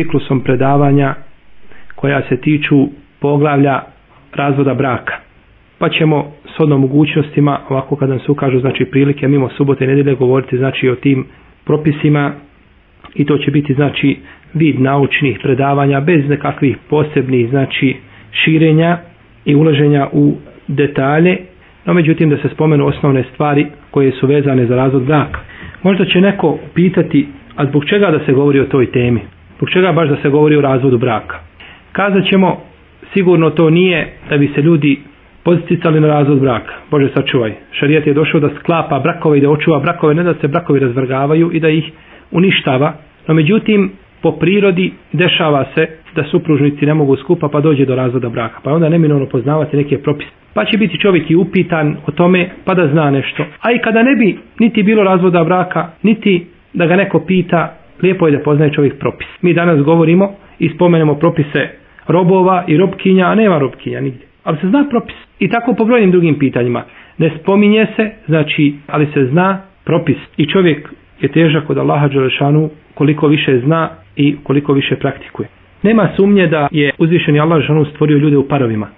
ciklusom predavanja koja se tiču poglavlja razvoda braka. Pa ćemo s odnom mogućnostima, ovako kada nam se ukažu znači, prilike, mimo subote i nedelje govoriti znači, o tim propisima i to će biti znači vid naučnih predavanja bez nekakvih posebnih znači širenja i uloženja u detalje, no međutim da se spomenu osnovne stvari koje su vezane za razvod braka. Možda će neko pitati, a zbog čega da se govori o toj temi? Zbog čega baš da se govori o razvodu braka? Kazat ćemo, sigurno to nije da bi se ljudi posticali na razvod braka. Bože, sačuvaj. Šarijet je došao da sklapa brakove i da očuva brakove, ne da se brakovi razvrgavaju i da ih uništava. No međutim, po prirodi dešava se da supružnici ne mogu skupa pa dođe do razvoda braka. Pa onda neminovno poznavati neke propise. Pa će biti čovjek i upitan o tome pa da zna nešto. A i kada ne bi niti bilo razvoda braka, niti da ga neko pita, lijepo je da poznaje čovjek propis. Mi danas govorimo i spomenemo propise robova i robkinja, a nema robkinja nigdje. Ali se zna propis. I tako po brojnim drugim pitanjima. Ne spominje se, znači, ali se zna propis. I čovjek je težak od Allaha Đelešanu koliko više zna i koliko više praktikuje. Nema sumnje da je uzvišeni Allah Đelešanu stvorio ljude u parovima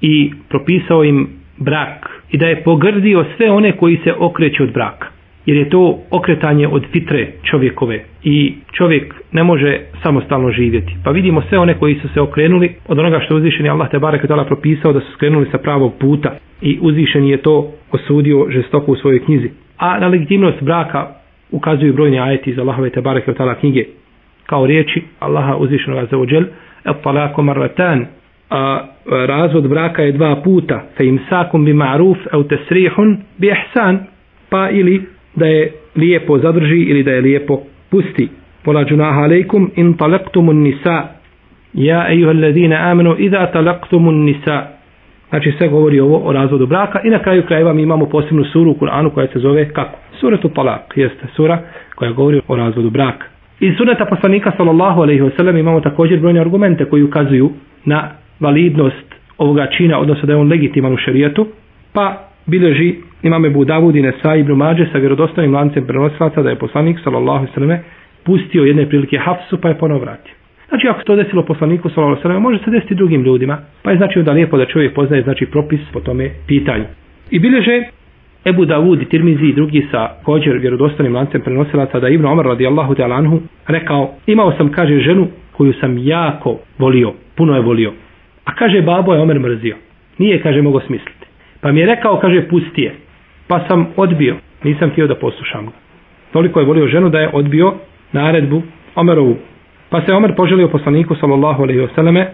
i propisao im brak i da je pogrdio sve one koji se okreću od braka jer je to okretanje od fitre čovjekove i čovjek ne može samostalno živjeti. Pa vidimo sve one koji su se okrenuli od onoga što uzvišeni Allah te barek tala propisao da su skrenuli sa pravog puta i uzvišeni je to osudio žestoko u svojoj knjizi. A na legitimnost braka ukazuju brojni ajeti iz Allahove te barek tala knjige kao riječi Allaha uzvišenog za ođel et talako marratan a razvod braka je dva puta fe im sakum bi ma'ruf au tesrihun bi ihsan pa ili da je lijepo zadrži ili da je lijepo pusti. Vola džunaha alejkum in talaktum un nisa. Ja ejuha ladina amenu ida talaktum un nisa. Znači sve govori ovo o razvodu braka i na kraju krajeva mi imamo posebnu suru u Kur'anu koja se zove kako? Sura tu talak, jeste sura koja govori o razvodu braka. Iz suneta poslanika sallallahu alaihi wasallam imamo također brojne argumente koji ukazuju na validnost ovoga čina, odnosno da je on legitiman u šarijetu, pa bileži imam Ebu Davud i Nesa ibn Mađe sa vjerodostavim lancem prenosilaca da je poslanik sallallahu sallam pustio jedne prilike Hafsu pa je ponovo vratio. Znači ako se to desilo poslaniku sallallahu sallam može se desiti drugim ljudima pa je znači onda lijepo da čovjek poznaje znači propis po tome pitanju. I bileže Ebu Davud i Tirmizi i drugi sa kođer vjerodostavnim lancem prenosilaca da Ibn Omar radijallahu te alanhu rekao imao sam kaže ženu koju sam jako volio, puno je volio. A kaže babo je Omer mrzio. Nije kaže mogo smisliti. Pa mi je rekao, kaže, pusti je pa sam odbio, nisam htio da poslušam ga. Toliko je volio ženu da je odbio naredbu Omerovu. Pa se Omer poželio poslaniku sallallahu alaihi wasallame,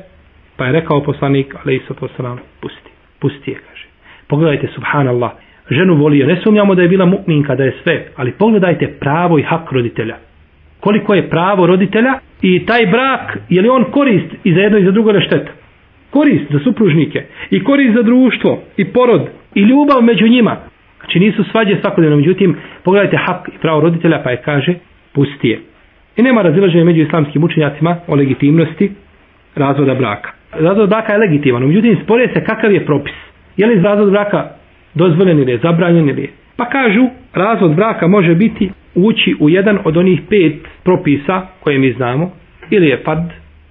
pa je rekao poslanik alaihi sallam, pusti, pusti je, kaže. Pogledajte, subhanallah, ženu volio, ne sumnjamo da je bila mu'minka, da je sve, ali pogledajte pravo i hak roditelja. Koliko je pravo roditelja i taj brak, je li on korist i za jedno i za drugo ili šteta? Korist za supružnike i korist za društvo i porod i ljubav među njima. Znači nisu svađe svakodnevno, međutim, pogledajte hak i pravo roditelja, pa je kaže, pusti je. I nema razilaženja među islamskim učenjacima o legitimnosti razvoda braka. Razvod braka je legitiman, međutim, spore se kakav je propis. Je li razvod braka dozvoljen ili je zabranjen ili je? Pa kažu, razvod braka može biti ući u jedan od onih pet propisa koje mi znamo, ili je fad,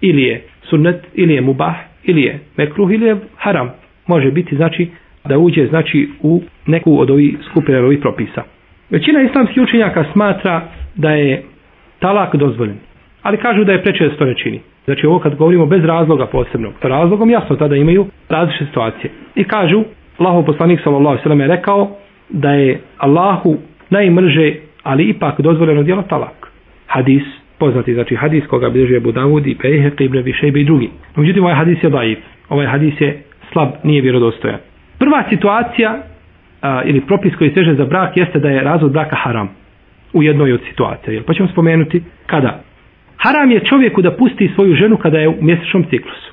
ili je sunnet, ili je mubah, ili je mekruh, ili je haram. Može biti, znači, da uđe znači u neku od ovih skupina ovih propisa. Većina islamskih učenjaka smatra da je talak dozvoljen, ali kažu da je prečesto ne čini. Znači ovo kad govorimo bez razloga posebnog, sa razlogom jasno tada imaju različite situacije. I kažu, Allahov poslanik sallallahu alejhi ve je rekao da je Allahu najmrže, ali ipak dozvoljeno djelo talak. Hadis poznati, znači hadis koga bilježuje Abu Dawud i Pejhe, Qibre, Višejbe i drugi. Međutim, ovaj hadis je daif, ovaj hadis je slab, nije vjerodostojan. Prva situacija a, ili propis koji seže za brak jeste da je razvod braka haram u jednoj od situacija. Jel? Pa ćemo spomenuti kada. Haram je čovjeku da pusti svoju ženu kada je u mjesečnom ciklusu.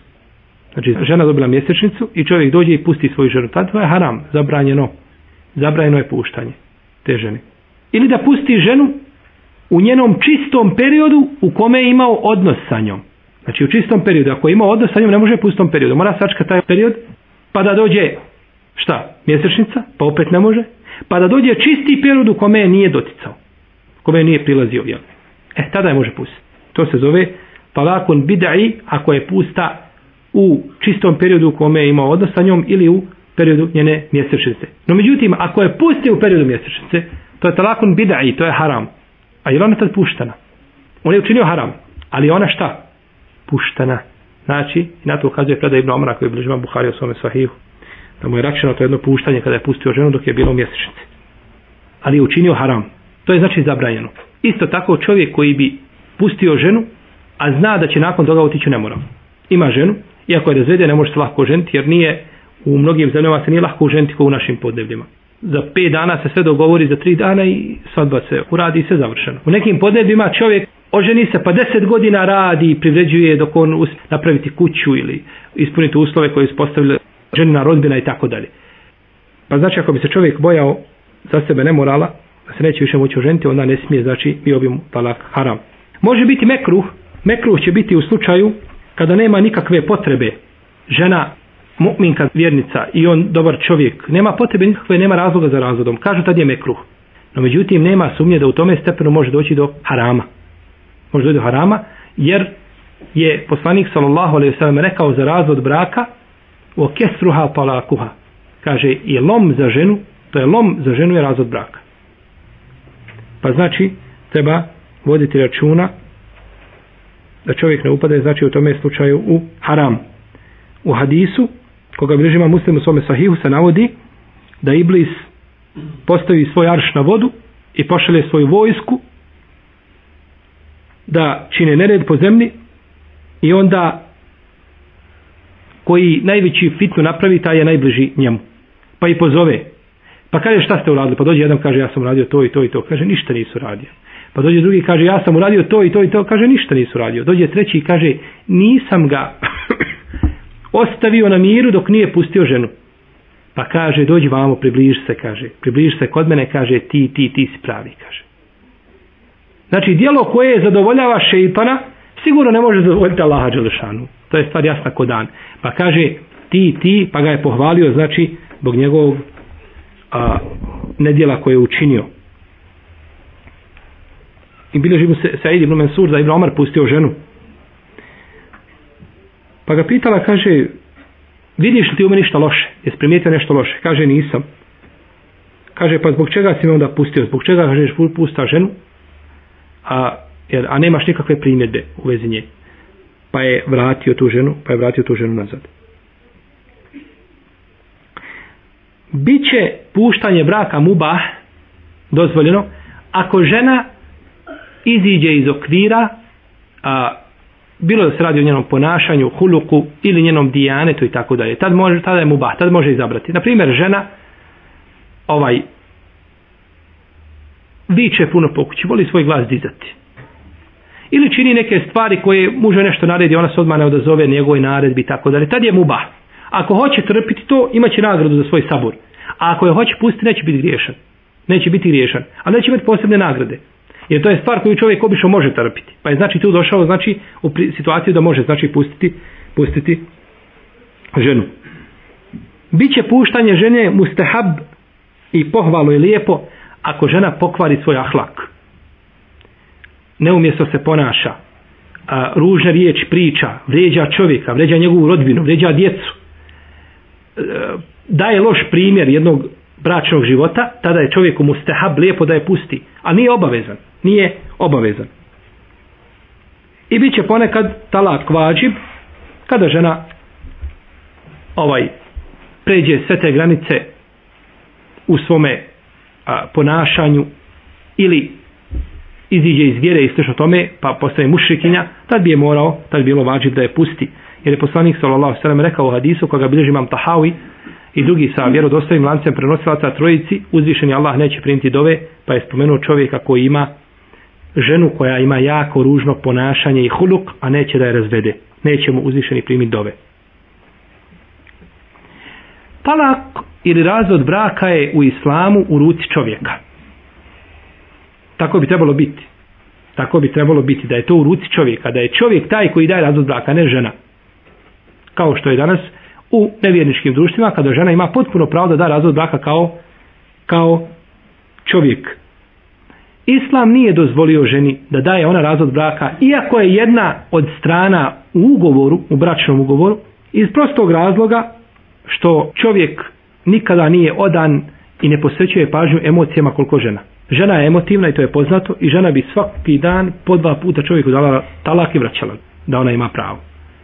Znači, žena dobila mjesečnicu i čovjek dođe i pusti svoju ženu. Tad to je haram, zabranjeno. Zabranjeno je puštanje te žene. Ili da pusti ženu u njenom čistom periodu u kome je imao odnos sa njom. Znači, u čistom periodu. Ako je imao odnos sa njom, ne može pustom periodu. Mora sačka taj period pa da dođe šta, mjesečnica, pa opet ne može, pa da dođe čisti period u kome nije doticao, kome nije prilazio vjel. E, tada je može pustiti. To se zove talakun bidai, ako je pusta u čistom periodu u kome je imao odnos sa njom ili u periodu njene mjesečnice. No međutim, ako je pusti u periodu mjesečnice, to je talakun bidai, to je haram. A je ona tad puštana? On je učinio haram, ali ona šta? Puštana. Znači, i na to ukazuje predaj Ibn Omra koji je bližima Buhari u svome sahihu da mu je rakšeno to jedno puštanje kada je pustio ženu dok je bilo mjesečnice. Ali je učinio haram. To je znači zabranjeno. Isto tako čovjek koji bi pustio ženu, a zna da će nakon toga otići ne moram. Ima ženu, iako je razvede, ne može se lahko ženiti, jer nije u mnogim zemljama se nije lahko ženiti kao u našim podnebljima. Za pet dana se sve dogovori, za tri dana i svadba se uradi i sve završeno. U nekim podnebljima čovjek oženi se pa deset godina radi i privređuje dok on napraviti kuću ili ispuniti uslove koje je ispostavljeno žena rodbina i tako dalje. Pa znači ako bi se čovjek bojao za sebe nemorala, da se neće više moći oženiti, onda ne smije, znači mi obim talak haram. Može biti mekruh, mekruh će biti u slučaju kada nema nikakve potrebe žena mu'minka vjernica i on dobar čovjek, nema potrebe nikakve, nema razloga za razvodom, kažu tad je mekruh. No međutim nema sumnje da u tome stepenu može doći do harama. Može doći do harama jer je poslanik sallallahu alejhi ve sellem rekao za razvod braka o kesruha palakuha. Kaže, i lom za ženu, to je lom za ženu je razod braka. Pa znači, treba voditi računa da čovjek ne upade, znači u tome slučaju u haram. U hadisu, koga bližima muslim u svome sahihu, se navodi da iblis postavi svoj arš na vodu i pošalje svoju vojsku da čine nered po zemlji i onda koji najveći fitnu napravi, taj je najbliži njemu. Pa i pozove. Pa kaže šta ste uradili? Pa dođe jedan kaže ja sam uradio to i to i to. Kaže ništa nisu uradio. Pa dođe drugi kaže ja sam uradio to i to i to. Kaže ništa nisu uradio. Dođe treći i kaže nisam ga ostavio na miru dok nije pustio ženu. Pa kaže dođi vamo približ se kaže. Približ se kod mene kaže ti ti ti si pravi kaže. Znači dijelo koje zadovoljava šeitana sigurno ne može zadovoljiti Allaha Đelešanu. To je stvar jasna kod dan. Pa kaže ti, ti, pa ga je pohvalio, znači, bog njegovog a, nedjela koje je učinio. I bilo živu se Said ibn Mansur da Ibn Omar pustio ženu. Pa ga pitala, kaže, vidiš li ti u meni ništa loše? Jesi primijetio nešto loše? Kaže, nisam. Kaže, pa zbog čega si me onda pustio? Zbog čega, kaže, pusta ženu? A, jer, a nemaš nikakve primjede u vezi njeni pa je vratio tu ženu, pa je vratio tu ženu nazad. Biće puštanje braka mubah dozvoljeno ako žena iziđe iz okvira a, bilo da se radi o njenom ponašanju, huluku ili njenom dijanetu i tako dalje. Tad može, tada je mubah, tad može izabrati. Na primjer, žena ovaj viče puno pokući, voli svoj glas dizati ili čini neke stvari koje muže nešto naredi, ona se odmah ne odazove njegove naredbi i tako dalje. Tad je muba. Ako hoće trpiti to, imaće nagradu za svoj sabor. A ako je hoće pustiti, neće biti griješan. Neće biti griješan. Ali neće imati posebne nagrade. Jer to je stvar koju čovjek obično može trpiti. Pa je znači tu došao znači, u situaciju da može znači pustiti, pustiti ženu. Biće puštanje žene mustahab i pohvalo je lijepo ako žena pokvari svoj ahlak. Ahlak neumjesto se ponaša, a, ružna riječ priča, vređa čovjeka, vređa njegovu rodbinu, vređa djecu, a, e, daje loš primjer jednog bračnog života, tada je čovjeku mustahab lijepo da je pusti, a nije obavezan, nije obavezan. I bit će ponekad talak kvađib, kada žena ovaj pređe sve te granice u svome a, ponašanju ili iziđe iz vjere i slišao tome, pa postaje mušrikinja, tad bi je morao, tad bi bilo vađiv da je pusti. Jer je poslanik s.a.v. rekao u hadisu koga bilježi imam Tahawi i drugi sa vjerodostavim lancem prenosilaca trojici, uzvišeni Allah neće primiti dove, pa je spomenuo čovjeka koji ima ženu koja ima jako ružno ponašanje i huluk, a neće da je razvede. Neće mu uzvišeni primiti dove. Talak ili razvod braka je u islamu u ruci čovjeka. Tako bi trebalo biti. Tako bi trebalo biti da je to u ruci čovjeka, da je čovjek taj koji daje razvod braka, ne žena. Kao što je danas u nevjerničkim društvima, kada žena ima potpuno pravo da da razvod braka kao, kao čovjek. Islam nije dozvolio ženi da daje ona razvod braka, iako je jedna od strana u ugovoru, u bračnom ugovoru, iz prostog razloga što čovjek nikada nije odan i ne posvećuje pažnju emocijama koliko žena žena je emotivna i to je poznato i žena bi svaki dan po dva puta čovjeku dala talak i vraćala da ona ima pravo.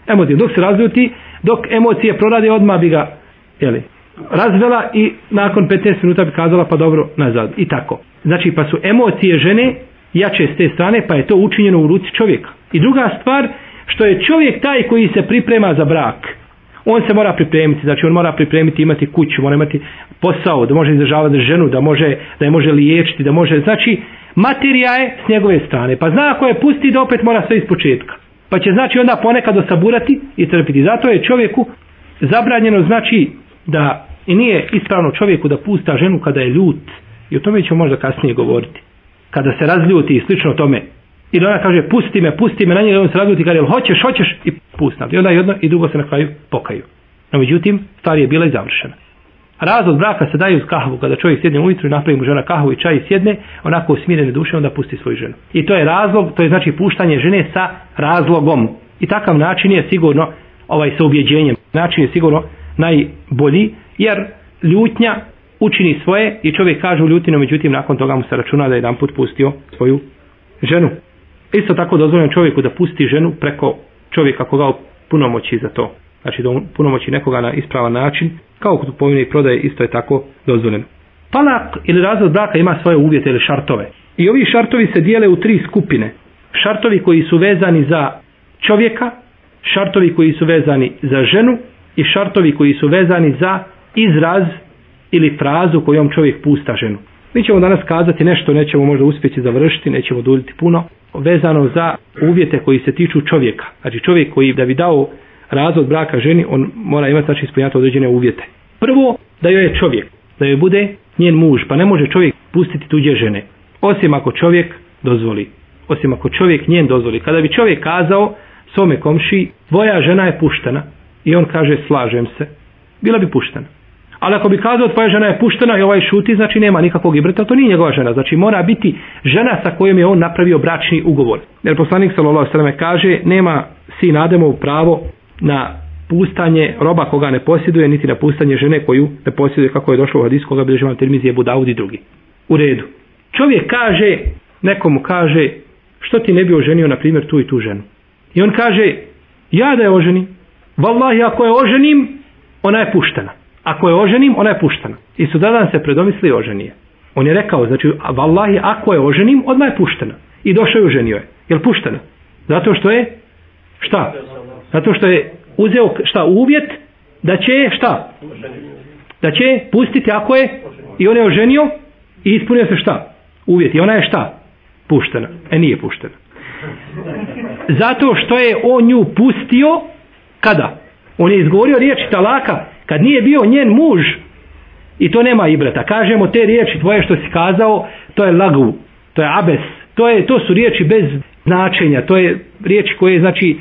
Emotivno. Dok se razljuti, dok emocije prorade, odmah bi ga jeli, razvela i nakon 15 minuta bi kazala pa dobro nazad i tako. Znači pa su emocije žene jače s te strane pa je to učinjeno u ruci čovjeka. I druga stvar što je čovjek taj koji se priprema za brak on se mora pripremiti, znači on mora pripremiti imati kuću, mora imati posao, da može izdržavati ženu, da može da je može liječiti, da može, znači materija je s njegove strane. Pa zna ako je pusti da opet mora sve iz početka. Pa će znači onda ponekad osaburati i trpiti. Zato je čovjeku zabranjeno znači da i nije ispravno čovjeku da pusta ženu kada je ljut. I o tome ćemo možda kasnije govoriti. Kada se razljuti i slično tome, I da ona kaže, pusti me, pusti me na njega, on se razljuti, kaže, hoćeš, hoćeš, i pustam. I onda jedno i drugo se na kraju pokaju. No, međutim, stvar je bila i završena. Razlog braka se daje uz kahvu, kada čovjek sjedne ujutru i napravi mu žena kahvu i čaj i sjedne, onako u smirene duše, onda pusti svoju ženu. I to je razlog, to je znači puštanje žene sa razlogom. I takav način je sigurno, ovaj, sa objeđenjem, način je sigurno najbolji, jer ljutnja učini svoje i čovjek kaže u ljutinu, međutim, nakon toga mu se računa da je jedan put pustio svoju ženu. Isto tako dozvoljeno čovjeku da pusti ženu preko čovjeka koga punomoći za to. Znači da punomoći nekoga na ispravan način, kao kod pomine i prodaje, isto je tako dozvoljeno. Talak ili razvod braka ima svoje uvjete ili šartove. I ovi šartovi se dijele u tri skupine. Šartovi koji su vezani za čovjeka, šartovi koji su vezani za ženu i šartovi koji su vezani za izraz ili frazu kojom čovjek pusta ženu. Mi ćemo danas kazati nešto, nećemo možda uspjeti završiti, nećemo duljiti puno, vezano za uvjete koji se tiču čovjeka. Znači čovjek koji da bi dao razvod braka ženi, on mora imati znači ispunjati određene uvjete. Prvo, da joj je čovjek, da joj bude njen muž, pa ne može čovjek pustiti tuđe žene. Osim ako čovjek dozvoli. Osim ako čovjek njen dozvoli. Kada bi čovjek kazao svome komši, tvoja žena je puštena i on kaže slažem se, bila bi puštena. Ali ako bi kazao tvoja žena je puštena i ovaj šuti, znači nema nikakvog ibreta, to nije njegova žena. Znači mora biti žena sa kojom je on napravio bračni ugovor. Jer poslanik s.a.v. kaže, nema sin Ademov pravo na pustanje roba koga ne posjeduje, niti na pustanje žene koju ne posjeduje, kako je došlo u hadisu, koga bilježi vam termizije Budaud i drugi. U redu. Čovjek kaže, nekomu kaže, što ti ne bi oženio, na primjer, tu i tu ženu. I on kaže, ja da je oženim, vallahi, ako je oženim, ona je puštena ako je oženim, ona je puštena. I sudadan se predomisli oženije. On je rekao, znači, vallahi, ako je oženim, odmah je puštena. I došao je oženio je. Je li puštena? Zato što je, šta? Zato što je uzeo, šta, uvjet, da će, šta? Da će pustiti ako je, i on je oženio, i ispunio se šta? Uvjet. I ona je šta? Puštena. E, nije puštena. Zato što je on nju pustio, kada? On je izgovorio riječ talaka, kad nije bio njen muž i to nema ibreta kažemo te riječi tvoje što si kazao to je lagu to je abes to je to su riječi bez značenja to je riječi koje znači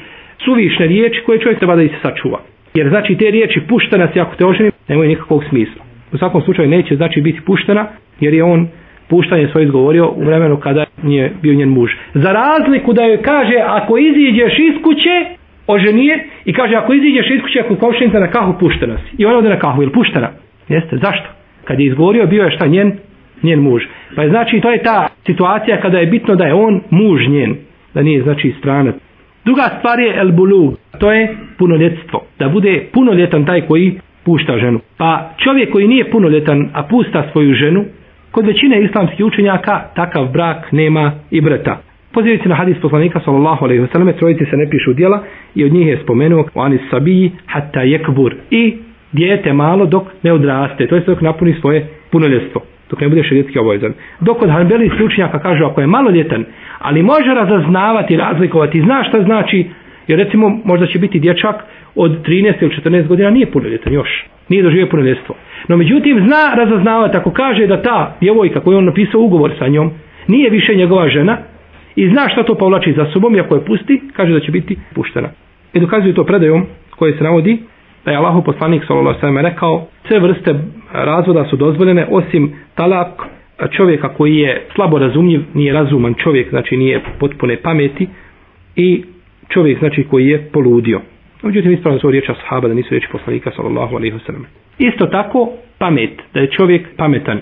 suvišne riječi koje čovjek treba da ih se sačuva jer znači te riječi puštena se ako te oženi nemaju nikakvog smisla u svakom slučaju neće znači biti puštena jer je on puštanje svoje izgovorio u vremenu kada nije bio njen muž. Za razliku da joj kaže ako iziđeš iz kuće, oženije i kaže ako iziđeš iz kuće ako komšinica na kahu puštena si. I ona ode na kahu ili puštena. Jeste, zašto? Kad je izgovorio bio je šta njen? Njen muž. Pa je, znači to je ta situacija kada je bitno da je on muž njen. Da nije znači stranac. Druga stvar je el bulug. To je punoljetstvo. Da bude punoljetan taj koji pušta ženu. Pa čovjek koji nije punoljetan a pusta svoju ženu Kod većine islamskih učenjaka takav brak nema i breta. Pozivajući na hadis poslanika sallallahu alejhi ve selleme, trojice se ne pišu djela i od njih je spomenuo Ani Sabiji hatta yakbur i dijete malo dok ne odraste, to jest dok napuni svoje punoljetstvo, dok ne bude šerijetski obavezan. Dok od Hanbeli slučnjaka kažu ako je maloljetan, ali može razaznavati, razlikovati, zna šta znači, jer recimo možda će biti dječak od 13 ili 14 godina nije punoljetan još, nije doživio punoljetstvo. No međutim zna razaznavati ako kaže da ta djevojka koju on napisao ugovor sa njom, nije više njegova žena, I zna šta to povlači za sobom, ako je pusti, kaže da će biti puštena. I dokazuju to predajom koje se navodi da je Allahu poslanik sallallahu alejhi ve rekao sve vrste razvoda su dozvoljene osim talak čovjeka koji je slabo razumljiv, nije razuman čovjek, znači nije potpune pameti i čovjek znači koji je poludio. Međutim ispravno su riječi ashaba da nisu riječi poslanika sallallahu alejhi ve sellem. Isto tako pamet, da je čovjek pametan.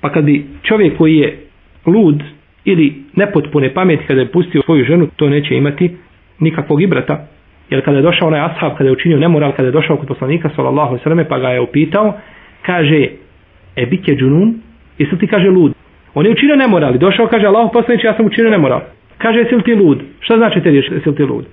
Pa kad bi čovjek koji je lud, ili nepotpune pameti kada je pustio svoju ženu, to neće imati nikakvog ibrata. Jer kada je došao onaj ashab, kada je učinio nemoral, kada je došao kod poslanika, sallallahu sallam, pa ga je upitao, kaže, e bit je džunun, i su ti kaže lud. On je učinio nemoral i došao, kaže, Allah poslanić, ja sam učinio nemoral. Kaže, jesi li ti lud? Šta znači te riješ, jesi li ti lud?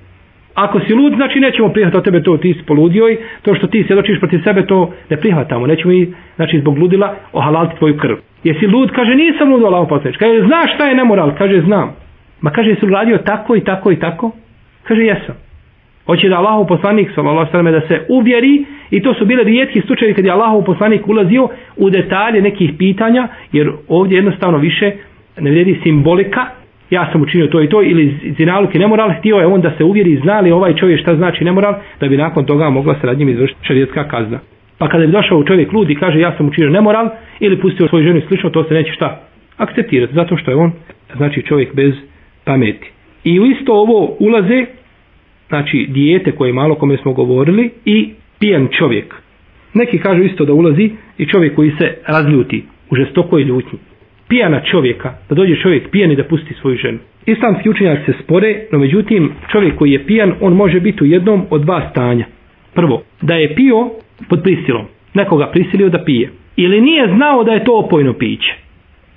Ako si lud, znači nećemo prihvatiti od tebe to, ti si poludio i to što ti sjedočiš protiv sebe, to ne prihvatamo. Nećemo i, znači, zbog ludila ohalaliti tvoju krv jesi lud? Kaže, nisam lud, Allaho poslanič. Kaže, znaš šta je nemoral? Kaže, znam. Ma kaže, jesi radio tako i tako i tako? Kaže, jesam. Hoće da Allaho poslanik, sallallahu sallam, da se uvjeri i to su bile rijetki slučajevi kad je Allaho poslanik ulazio u detalje nekih pitanja, jer ovdje jednostavno više ne vredi simbolika ja sam učinio to i to ili zinaluk i nemoral, htio je on da se uvjeri znali ovaj čovjek šta znači nemoral da bi nakon toga mogla se nad njim izvršiti šarijetska kazna. Pa kada bi došao čovjek lud i kaže ja sam učinio nemoral ili pustio svoju ženu i slično, to se neće šta akceptirati. Zato što je on znači čovjek bez pameti. I u isto ovo ulaze znači dijete koje je malo kome smo govorili i pijen čovjek. Neki kažu isto da ulazi i čovjek koji se razljuti u žestokoj ljutnji. Pijana čovjeka, da dođe čovjek pijan i da pusti svoju ženu. Islamski učenjaci se spore, no međutim čovjek koji je pijan, on može biti u jednom od dva stanja. Prvo, da je pio pod prisilom. Nekoga prisilio da pije. Ili nije znao da je to opojno piće.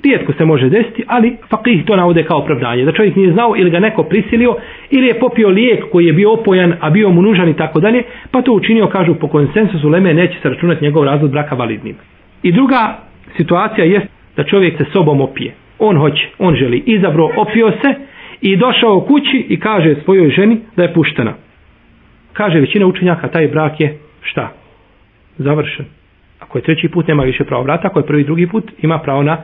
Rijetko se može desiti, ali fakih to navode kao opravdanje. Da čovjek nije znao ili ga neko prisilio, ili je popio lijek koji je bio opojan, a bio mu nužan i tako dalje, pa to učinio, kažu, po konsensusu Leme neće se računati njegov razlog braka validnim. I druga situacija je da čovjek se sobom opije. On hoće, on želi. Izabro, opio se i došao u kući i kaže svojoj ženi da je puštena. Kaže većina učenjaka, taj brak je šta? završen. Ako je treći put, nema više pravo vrata. Ako je prvi i drugi put, ima pravo na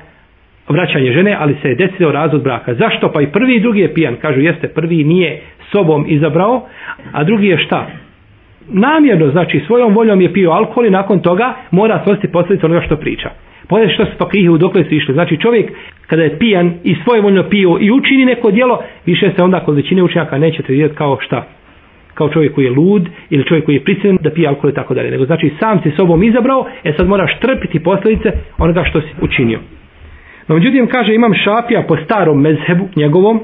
vraćanje žene, ali se je desilo razvod braka. Zašto? Pa i prvi i drugi je pijan. Kažu, jeste, prvi nije sobom izabrao, a drugi je šta? Namjerno, znači, svojom voljom je pio alkohol i nakon toga mora svojstiti posljedice onoga što priča. Pogledajte što su pa krihe u dokle su išli. Znači čovjek kada je pijan i svoje voljno pio i učini neko djelo, više se onda kod većine učenjaka neće tredirati kao šta kao čovjek koji je lud ili čovjek koji je prisilen da pije alkohol i tako dalje. Nego znači sam si sobom izabrao, e sad moraš trpiti posljedice onoga što si učinio. No međutim kaže imam šafija po starom mezhebu njegovom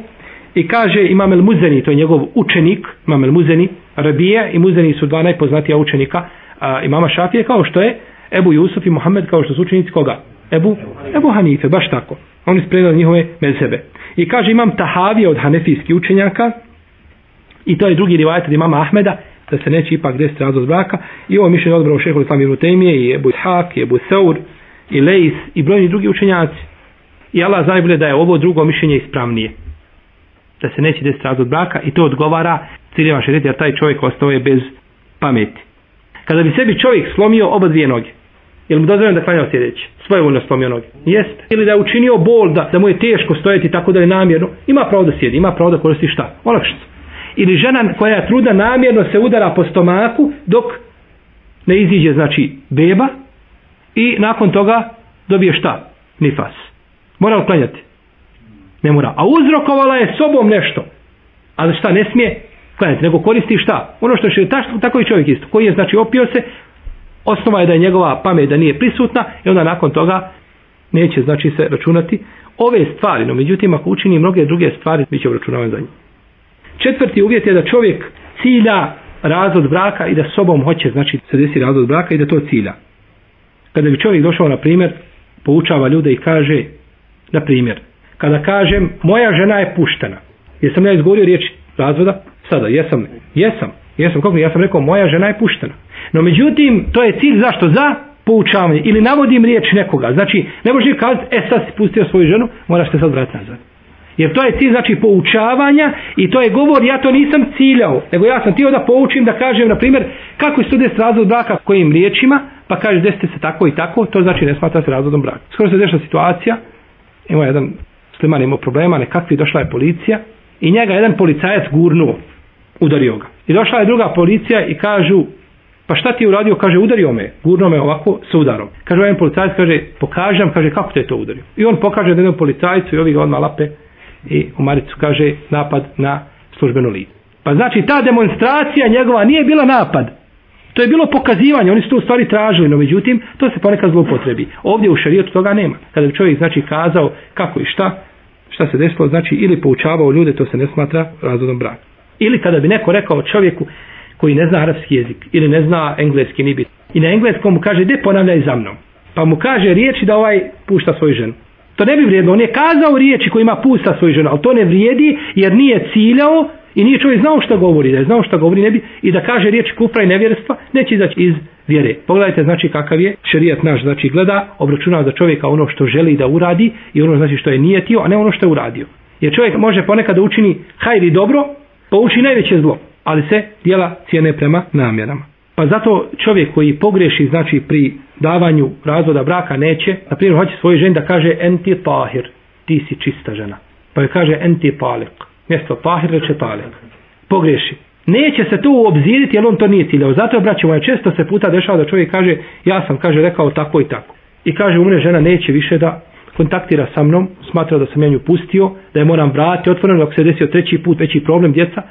i kaže imam el muzeni, to je njegov učenik, imam el muzeni, rabije i muzeni su dva najpoznatija učenika a, imama šafije kao što je Ebu Jusuf i Muhammed kao što su učenici koga? Ebu, Ebu Hanife, baš tako. Oni spredali njihove mezhebe. I kaže imam tahavije od hanefijskih učenjaka, I to je drugi rivajet od imama Ahmeda, da se neće ipak desiti razvoz braka. I ovo mišljenje je odbrao šeho Islam Irutemije, i Ebu Ishak, i Ebu Saur, i Leis, i brojni drugi učenjaci. I Allah zna da je ovo drugo mišljenje ispravnije. Da se neće desiti razvoz braka i to odgovara ciljeva šerijeta, jer taj čovjek ostao je bez pameti. Kada bi sebi čovjek slomio oba dvije noge, Ili mu dozvoljeno da klanjao sljedeći? Svoje voljno slomio noge. Jeste. Ili da je učinio bol da, da mu je teško stojeti tako da je namjerno. Ima pravo da sjedi, ima pravo da koristi šta? Olakšicu ili žena koja je truda namjerno se udara po stomaku dok ne iziđe znači beba i nakon toga dobije šta? Nifas. Mora uklanjati? Ne mora. A uzrokovala je sobom nešto. A šta ne smije? Klanjati. Nego koristi šta? Ono što je šta, tako i čovjek isto. Koji je znači opio se, osnova je da je njegova pamet da nije prisutna i onda nakon toga neće znači se računati ove stvari, no međutim ako učini mnoge druge stvari, bit će obračunavan za njih. Četvrti uvjet je da čovjek cilja razvod braka i da sobom hoće, znači se desi razvod braka i da to cilja. Kada bi čovjek došao, na primjer, poučava ljude i kaže, na primjer, kada kažem, moja žena je puštena, jesam ja izgovorio riječ razvoda? Sada, jesam, jesam, jesam, kako ja sam rekao, moja žena je puštena. No međutim, to je cilj zašto? Za poučavanje ili navodim riječ nekoga. Znači, ne možeš kazati, e sad si pustio svoju ženu, moraš te sad vratiti nazad. Jer to je cilj znači poučavanja i to je govor, ja to nisam ciljao, nego ja sam tio da poučim, da kažem, na primjer, kako je student razvod braka kojim riječima, pa kaže desite se tako i tako, to znači ne smatra se razvodom braka. Skoro se dešla situacija, imao jedan sliman imao problema, nekakvi došla je policija i njega jedan policajac gurnuo, udario ga. I došla je druga policija i kažu, pa šta ti je uradio, kaže, udario me, gurno me ovako sa udarom. Kaže, ovaj jedan policajac kaže, pokažem, kaže, kako te je to udario. I on pokaže jednom policajcu i ovi ga odmah lape, i u Maricu kaže napad na službenu lid. Pa znači ta demonstracija njegova nije bila napad. To je bilo pokazivanje, oni su to u stvari tražili, no međutim, to se ponekad zlopotrebi. Ovdje u šarijetu toga nema. Kada bi čovjek znači kazao kako i šta, šta se desilo, znači ili poučavao ljude, to se ne smatra razvodom braka. Ili kada bi neko rekao čovjeku koji ne zna arapski jezik ili ne zna engleski nibit i na engleskom mu kaže gdje ponavljaj za mnom. Pa mu kaže riječi da ovaj pušta svoju ženu. To ne bi vrijedno. On je kazao riječi kojima pusta svoju ženu, ali to ne vrijedi jer nije ciljao i nije čovjek znao što govori. Da je znao što govori ne bi i da kaže riječi kufra i nevjerstva neće izaći iz vjere. Pogledajte znači kakav je šerijat naš. Znači gleda, obračunava za čovjeka ono što želi da uradi i ono znači što je nijetio, a ne ono što je uradio. Jer čovjek može ponekad da učini hajri dobro, pa uči najveće zlo, ali se dijela cijene prema namjerama. Pa zato čovjek koji pogreši, znači pri davanju razvoda braka neće, na primjer hoće svoje ženi da kaže enti tahir, ti si čista žena. Pa joj kaže enti palik, mjesto tahir reče palik. Pogreši. Neće se to uobziriti jer on to nije ciljao. Zato je braćima često se puta dešava da čovjek kaže ja sam kaže rekao tako i tako. I kaže umre žena neće više da kontaktira sa mnom, smatra da sam ja nju pustio, da je moram vratiti otvoreno, ako se desio treći put, veći problem djeca,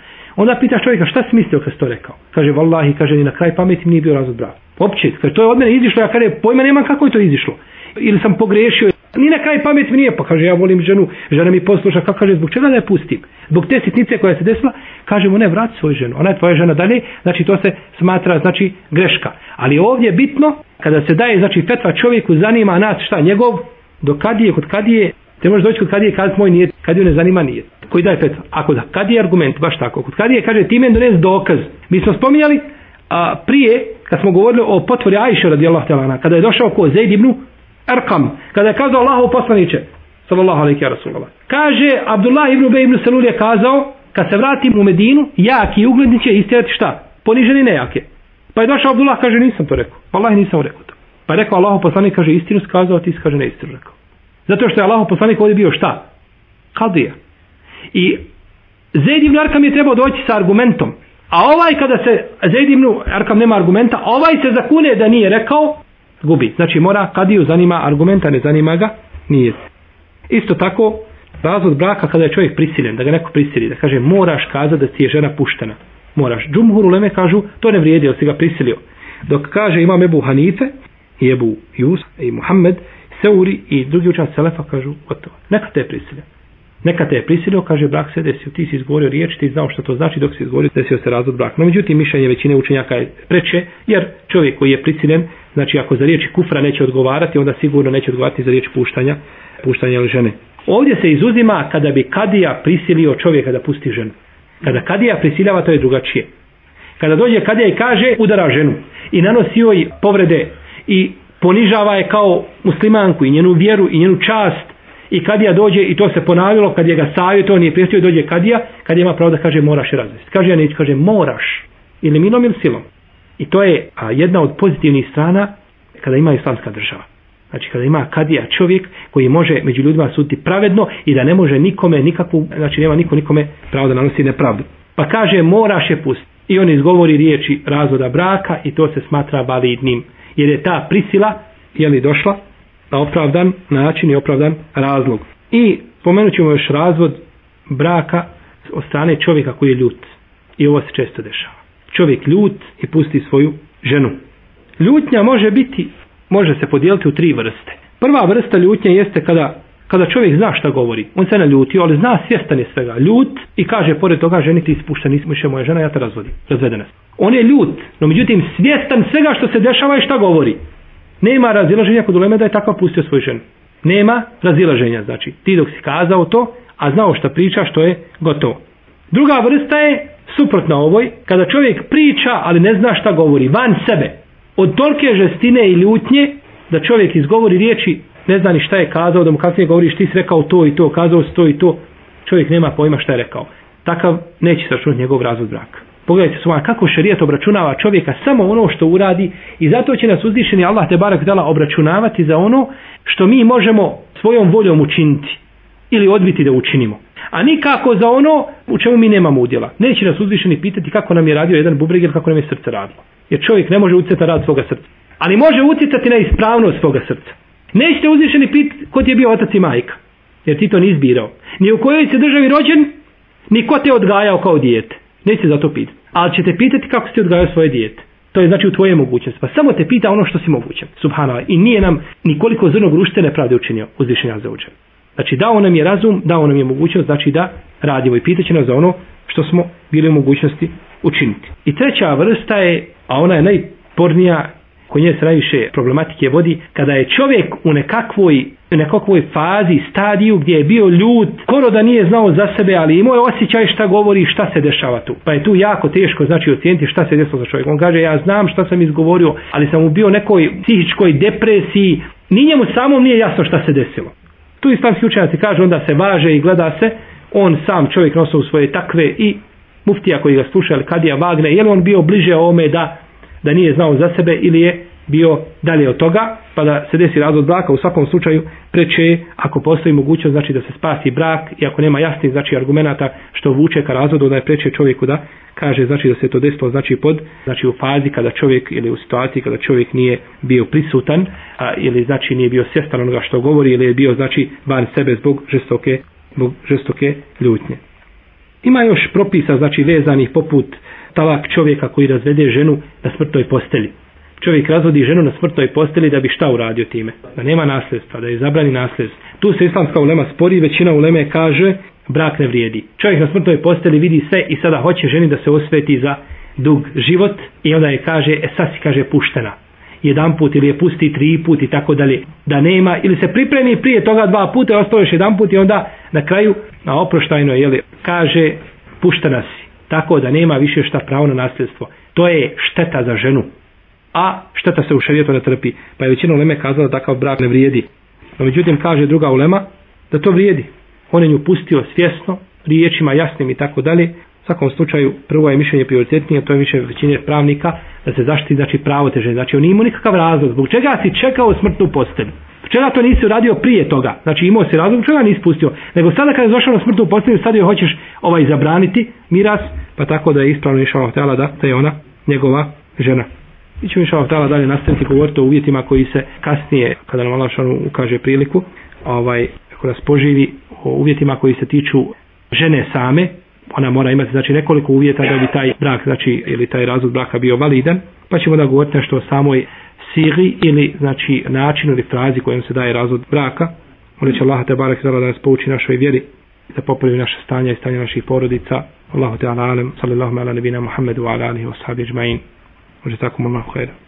Onda pita čovjeka šta si mislio kad si to rekao? Kaže, vallahi, kaže, ni na kraj pameti mi nije bio razvod braka. Opće, kaže, to je od mene izišlo, ja kaže, pojma nemam kako je to izišlo. Ili sam pogrešio, ni na kraj pameti mi nije, pa kaže, ja volim ženu, žena mi posluša, kako kaže, zbog čega da je pustim? Zbog te sitnice koja se desila, kaže mu, ne, vrati svoju ženu, ona je tvoja žena dalje, znači to se smatra, znači, greška. Ali ovdje je bitno, kada se daje, znači, fetva čovjeku zanima nas šta, njegov, do kad je, kod kad je, te možeš doći kod kad je, kad moj nije kad ju ne zanima nije. Koji daje petva? Ako da, kad je argument, baš tako. Kod kad je, kaže, ti meni donesi dokaz. Mi smo spominjali a, prije, kad smo govorili o potvori Ajša radijallahu talana, kada je došao ko Zaid ibn Erkam, kada je kazao Allahu poslaniće, sallallahu alaihi wa rasulullah. Kaže, Abdullah ibn Ubej ibn Salul je kazao, kad se vratim u Medinu, jaki uglednik će istirati šta? Poniženi nejake. Pa je došao Abdullah, kaže, nisam to rekao. Allah nisam rekao to. Pa je rekao, Allahu poslanik kaže, istinu skazao, a ti kaže, ne istinu rekao. Zato što je Allahu poslanik ovdje bio šta? kadija. I Zaid ibn Arkam je trebao doći sa argumentom. A ovaj kada se Zaid ibn Arkam nema argumenta, ovaj se zakune da nije rekao, gubi. Znači mora kadiju zanima argumenta, ne zanima ga, nije. Isto tako, razlog braka kada je čovjek prisiljen, da ga neko prisili, da kaže moraš kazati da ti je žena puštena. Moraš. Džumhur Leme kažu, to ne vrijedi, si ga prisilio. Dok kaže imam Ebu Hanife, i Ebu Jus, i Muhammed, Seuri i drugi učenci Selefa kažu, gotovo, neka te prisiljen. Neka te je prisilio, kaže, brak se desio, ti si izgovorio riječ, ti znao što to znači, dok si izgovorio, desio se razvod brak. No, međutim, mišljenje većine učenjaka je preče, jer čovjek koji je prisilen, znači ako za riječi kufra neće odgovarati, onda sigurno neće odgovarati za riječ puštanja, puštanja ili žene. Ovdje se izuzima kada bi kadija prisilio čovjeka da pusti ženu. Kada kadija prisiljava, to je drugačije. Kada dođe kadija i kaže, udara ženu i nanosi joj povrede i ponižava je kao muslimanku i njenu vjeru i njenu čast, i kad ja dođe i to se ponavilo kad je ga savjeto on je pristio dođe kad ja kad ima pravo da kaže moraš razvesti kaže ja neću kaže moraš ili minom ili silom i to je a, jedna od pozitivnih strana kada ima islamska država znači kada ima kadija čovjek koji može među ljudima suditi pravedno i da ne može nikome nikakvu znači nema niko nikome pravo da nanosi nepravdu pa kaže moraš je pustiti i on izgovori riječi razvoda braka i to se smatra validnim jer je ta prisila je li došla na opravdan način i opravdan razlog. I pomenut ćemo još razvod braka od strane čovjeka koji je ljut. I ovo se često dešava. Čovjek ljut i pusti svoju ženu. Ljutnja može biti, može se podijeliti u tri vrste. Prva vrsta ljutnje jeste kada, kada čovjek zna šta govori. On se naljutio, ali zna svjestan je svega. Ljut i kaže, pored toga, ženi ti ispušta, nismo više moja žena, ja te razvodim. Razvedena On je ljut, no međutim svjestan svega što se dešava i šta govori. Nema razilaženja kod uleme da je takav pustio svoju ženu. Nema razilaženja, znači ti dok si kazao to, a znao šta priča, što je gotovo. Druga vrsta je suprotna ovoj, kada čovjek priča, ali ne zna šta govori, van sebe. Od tolke žestine i ljutnje, da čovjek izgovori riječi, ne zna ni šta je kazao, da mu kasnije govoriš, ti si rekao to i to, kazao si to i to, čovjek nema pojma šta je rekao. Takav neće sačuniti njegov razvod braka. Pogledajte svoj, kako šarijet obračunava čovjeka samo ono što uradi i zato će nas uzdišeni Allah te barak dala obračunavati za ono što mi možemo svojom voljom učiniti ili odbiti da učinimo. A nikako za ono u čemu mi nemamo udjela. Neće nas uzvišeni pitati kako nam je radio jedan bubreg ili kako nam je srce radilo. Jer čovjek ne može utjecati na rad svoga srca. Ali može utjecati na ispravnost svoga srca. Nećete uzvišeni pitati ko ti je bio otac i majka. Jer ti to nizbirao. Ni u kojoj se državi rođen, ni ko te odgajao kao dijete. Neće za to pitati. Ali će te pitati kako ste odgajali svoje dijete. To je znači u tvoje mogućnosti. Pa samo te pita ono što si moguće. Subhanala. I nije nam nikoliko zrnog rušte nepravde učinio uzvišenja za uđen. Znači dao nam je razum, dao nam je mogućnost, znači da radimo i pitaće nas za ono što smo bili u mogućnosti učiniti. I treća vrsta je, a ona je najpornija koji nje se najviše problematike vodi, kada je čovjek u nekakvoj, nekakvoj fazi, stadiju gdje je bio ljud, skoro da nije znao za sebe, ali imao je osjećaj šta govori šta se dešava tu. Pa je tu jako teško znači ocijeniti šta se desilo za čovjek. On kaže, ja znam šta sam izgovorio, ali sam u bio nekoj psihičkoj depresiji, ni njemu samom nije jasno šta se desilo. Tu islamski učenjaci kaže, onda se važe i gleda se, on sam čovjek nosao svoje takve i muftija koji ga sluša, ali kad je Wagner, je li on bio bliže ome da da nije znao za sebe ili je bio dalje od toga, pa da se desi razvod braka u svakom slučaju preče ako postoji mogućnost znači da se spasi brak i ako nema jasnih znači argumenata što vuče ka razvodu da je preče čovjeku da kaže znači da se to desilo znači pod znači u fazi kada čovjek ili u situaciji kada čovjek nije bio prisutan a, ili znači nije bio svjestan onoga što govori ili je bio znači van sebe zbog žestoke zbog žestoke ljutnje Ima još propisa, znači vezanih poput talak čovjeka koji razvede ženu na smrtnoj posteli. Čovjek razvodi ženu na smrtnoj posteli da bi šta uradio time? Da nema nasljedstva, da je zabrani nasljedstvo. Tu se islamska ulema spori, većina uleme kaže brak ne vrijedi. Čovjek na smrtnoj posteli vidi sve i sada hoće ženi da se osveti za dug život i onda je kaže, e sad si kaže puštena. Jedan put ili je pusti tri put i tako dalje. Da nema ili se pripremi prije toga dva puta, ostaviš jedan put i onda na kraju na oproštajno je li kaže pušta nas tako da nema više šta pravo na nasljedstvo to je šteta za ženu a šteta se u šerijetu ne trpi pa je većina uleme kazala da takav brak ne vrijedi no međutim kaže druga ulema da to vrijedi on je nju pustio svjesno riječima jasnim i tako dalje u svakom slučaju prvo je mišljenje prioritetnije to je više većine pravnika da se zaštiti znači pravo te žene znači on nije imao nikakav razlog zbog čega si čekao smrtnu postelju Čega to nisi uradio prije toga? Znači imao si razlog, čega nisi pustio? Nego sada kada je došao na smrtu u postavljenju, sad joj hoćeš ovaj zabraniti miras, pa tako da je ispravno išao htjela da, da je ona njegova žena. Mi ćemo išao htjela dalje nastaviti govoriti o uvjetima koji se kasnije, kada nam Allah šanu ukaže priliku, ovaj, ako nas poživi o uvjetima koji se tiču žene same, ona mora imati znači nekoliko uvjeta da bi taj brak, znači, ili taj razlog braka bio validan, pa ćemo da govoriti nešto o samoj sigi ili znači način ili frazi kojem se daje razvod braka. Molim će Allah te barek da nas pouči našoj vjeri, da popravi naše stanje i stanje naših porodica. Allahu te alalem, sallallahu ala nebina Muhammedu, ala alihi wa sahabi ajma'in. Može tako, mullahu khairu.